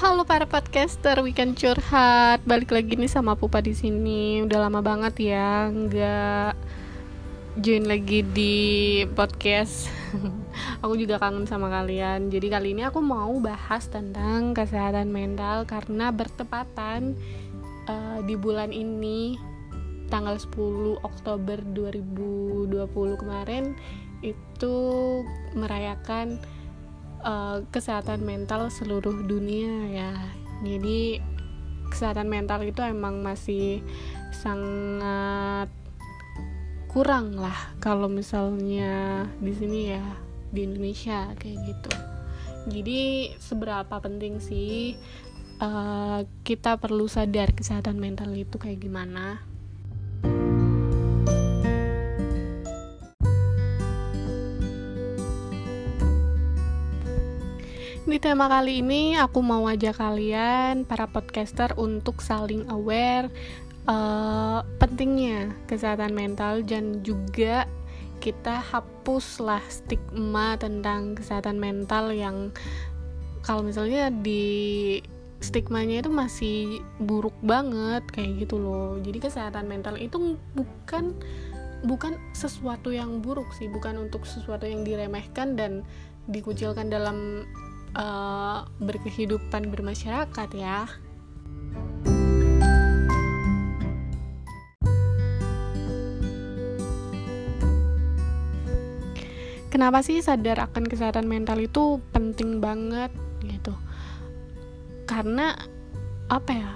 Halo para podcaster weekend curhat. Balik lagi nih sama Pupa di sini. Udah lama banget ya nggak join lagi di podcast. Aku juga kangen sama kalian. Jadi kali ini aku mau bahas tentang kesehatan mental karena bertepatan uh, di bulan ini tanggal 10 Oktober 2020 kemarin itu merayakan uh, kesehatan mental seluruh dunia ya. Jadi kesehatan mental itu emang masih sangat kurang lah kalau misalnya di sini ya di Indonesia kayak gitu. Jadi seberapa penting sih uh, kita perlu sadar kesehatan mental itu kayak gimana Di tema kali ini aku mau ajak kalian para podcaster untuk saling aware uh, pentingnya kesehatan mental dan juga kita hapuslah stigma tentang kesehatan mental yang kalau misalnya di stigmanya itu masih buruk banget kayak gitu loh. Jadi kesehatan mental itu bukan bukan sesuatu yang buruk sih, bukan untuk sesuatu yang diremehkan dan dikucilkan dalam uh, berkehidupan bermasyarakat ya. Kenapa sih sadar akan kesehatan mental itu penting banget gitu? Karena apa ya?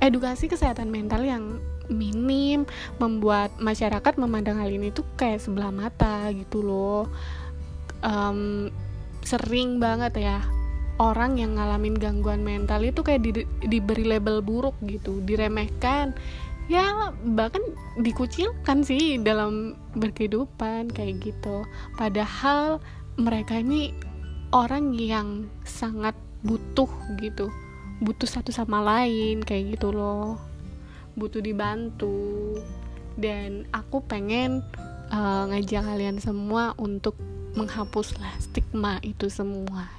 Edukasi kesehatan mental yang minim membuat masyarakat memandang hal ini tuh kayak sebelah mata gitu loh. Um, sering banget ya orang yang ngalamin gangguan mental itu kayak di, diberi label buruk gitu, diremehkan, ya bahkan dikucilkan sih dalam berkehidupan kayak gitu. Padahal mereka ini orang yang sangat butuh gitu, butuh satu sama lain kayak gitu loh, butuh dibantu. Dan aku pengen uh, ngajak kalian semua untuk menghapuslah stigma itu semua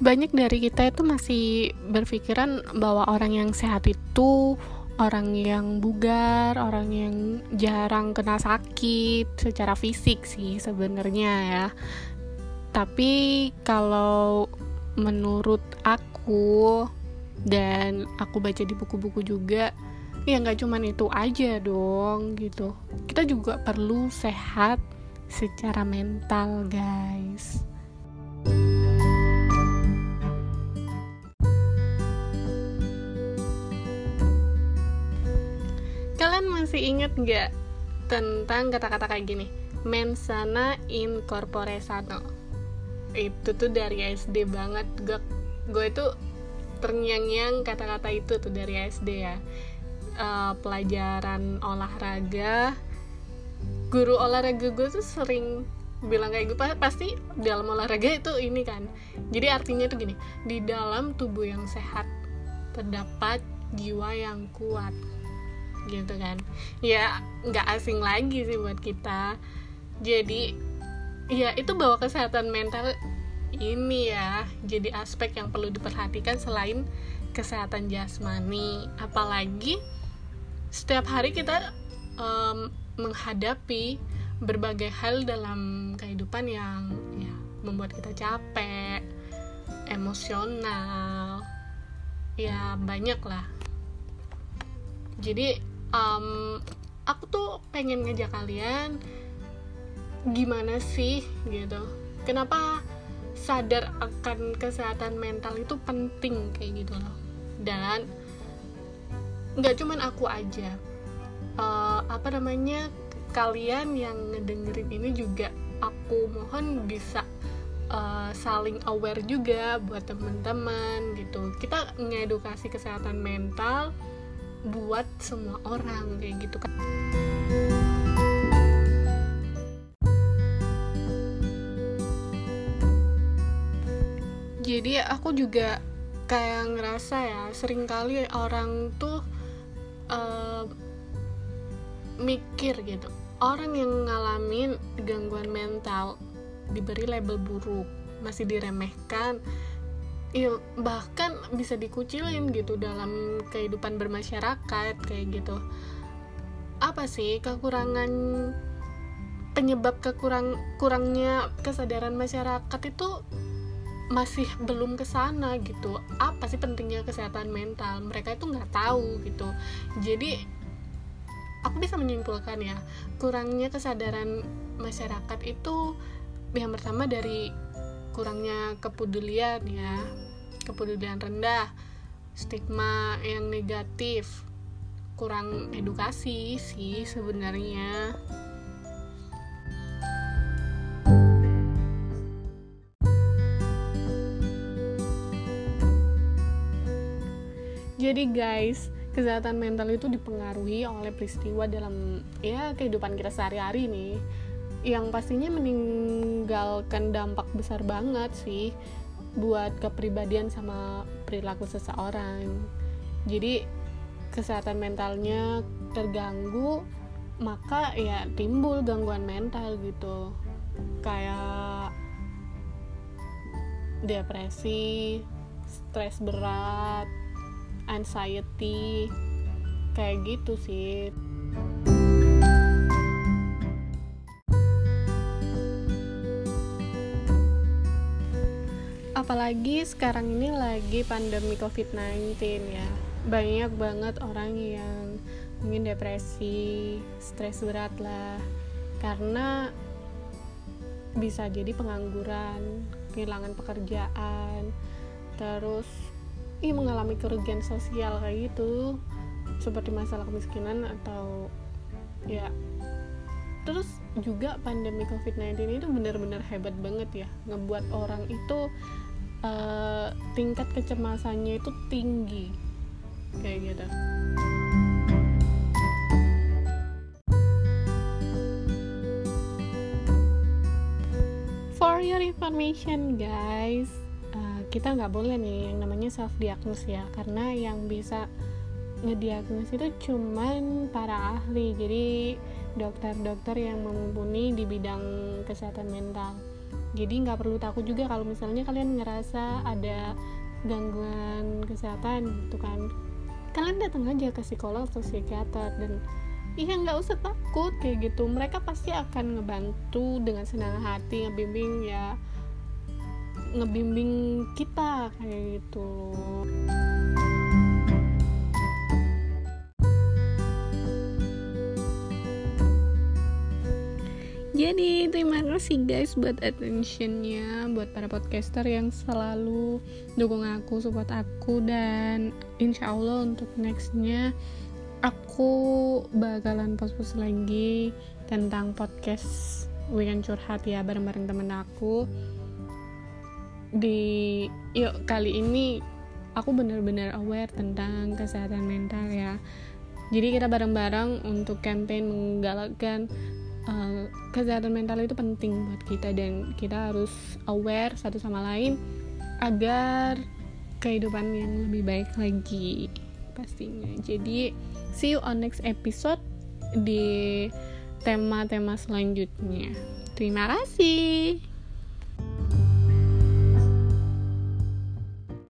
banyak dari kita itu masih berpikiran bahwa orang yang sehat itu orang yang bugar, orang yang jarang kena sakit secara fisik sih sebenarnya ya. Tapi kalau menurut aku dan aku baca di buku-buku juga ya nggak cuman itu aja dong gitu kita juga perlu sehat secara mental guys masih inget nggak tentang kata-kata kayak gini? Mensana in corpore sano. Itu tuh dari SD banget. Gue gue itu terngiang-ngiang kata-kata itu tuh dari SD ya. Uh, pelajaran olahraga. Guru olahraga gue tuh sering bilang kayak gue pasti dalam olahraga itu ini kan. Jadi artinya tuh gini di dalam tubuh yang sehat terdapat jiwa yang kuat gitu kan. Ya nggak asing lagi sih buat kita. Jadi ya itu bawa kesehatan mental ini ya. Jadi aspek yang perlu diperhatikan selain kesehatan jasmani. Apalagi setiap hari kita um, menghadapi berbagai hal dalam kehidupan yang ya membuat kita capek emosional. Ya banyak lah jadi um, aku tuh pengen ngajak kalian gimana sih gitu. Kenapa sadar akan kesehatan mental itu penting kayak gitu loh. Dan nggak cuman aku aja. Uh, apa namanya kalian yang ngedengerin ini juga aku mohon bisa uh, saling aware juga buat teman-teman gitu. Kita ngedukasi kesehatan mental buat semua orang kayak gitu kan. Jadi aku juga kayak ngerasa ya sering kali orang tuh uh, mikir gitu. Orang yang ngalamin gangguan mental diberi label buruk masih diremehkan ya bahkan bisa dikucilin gitu dalam kehidupan bermasyarakat kayak gitu. Apa sih kekurangan penyebab kekurang kurangnya kesadaran masyarakat itu masih belum ke sana gitu. Apa sih pentingnya kesehatan mental? Mereka itu nggak tahu gitu. Jadi aku bisa menyimpulkan ya kurangnya kesadaran masyarakat itu yang pertama dari kurangnya kepedulian ya. Kepedulian rendah stigma yang negatif. Kurang edukasi sih sebenarnya. Jadi guys kesehatan mental itu dipengaruhi oleh peristiwa dalam ya kehidupan kita sehari-hari nih yang pastinya meninggalkan dampak besar banget sih buat kepribadian sama perilaku seseorang. Jadi kesehatan mentalnya terganggu maka ya timbul gangguan mental gitu. Kayak depresi stres berat anxiety kayak gitu sih apalagi sekarang ini lagi pandemi covid-19 ya. Banyak banget orang yang mungkin depresi stres berat lah. Karena bisa jadi pengangguran kehilangan pekerjaan terus ih mengalami kerugian sosial kayak gitu. Seperti masalah kemiskinan atau ya terus juga pandemi covid-19 itu benar-benar hebat banget ya. Ngebuat orang itu uh, tingkat kecemasannya itu tinggi. Kayak gitu. For your information guys kita nggak boleh nih yang namanya self diagnose ya karena yang bisa ngediagnos itu cuman para ahli jadi dokter-dokter yang mumpuni di bidang kesehatan mental jadi nggak perlu takut juga kalau misalnya kalian ngerasa ada gangguan kesehatan gitu kan. Kalian datang aja ke psikolog atau psikiater dan iya nggak usah takut kayak gitu. Mereka pasti akan ngebantu dengan senang hati ngebimbing ya ngebimbing kita kayak gitu Jadi terima kasih guys buat attentionnya Buat para podcaster yang selalu dukung aku, support aku Dan insya Allah untuk nextnya Aku bakalan post-post lagi Tentang podcast Weekend Curhat ya bareng-bareng temen aku. Di yuk kali ini aku benar-benar aware tentang kesehatan mental ya. Jadi kita bareng-bareng untuk campaign menggalakkan uh, kesehatan mental itu penting buat kita dan kita harus aware satu sama lain agar kehidupan yang lebih baik lagi pastinya. Jadi see you on next episode di tema-tema selanjutnya. Terima kasih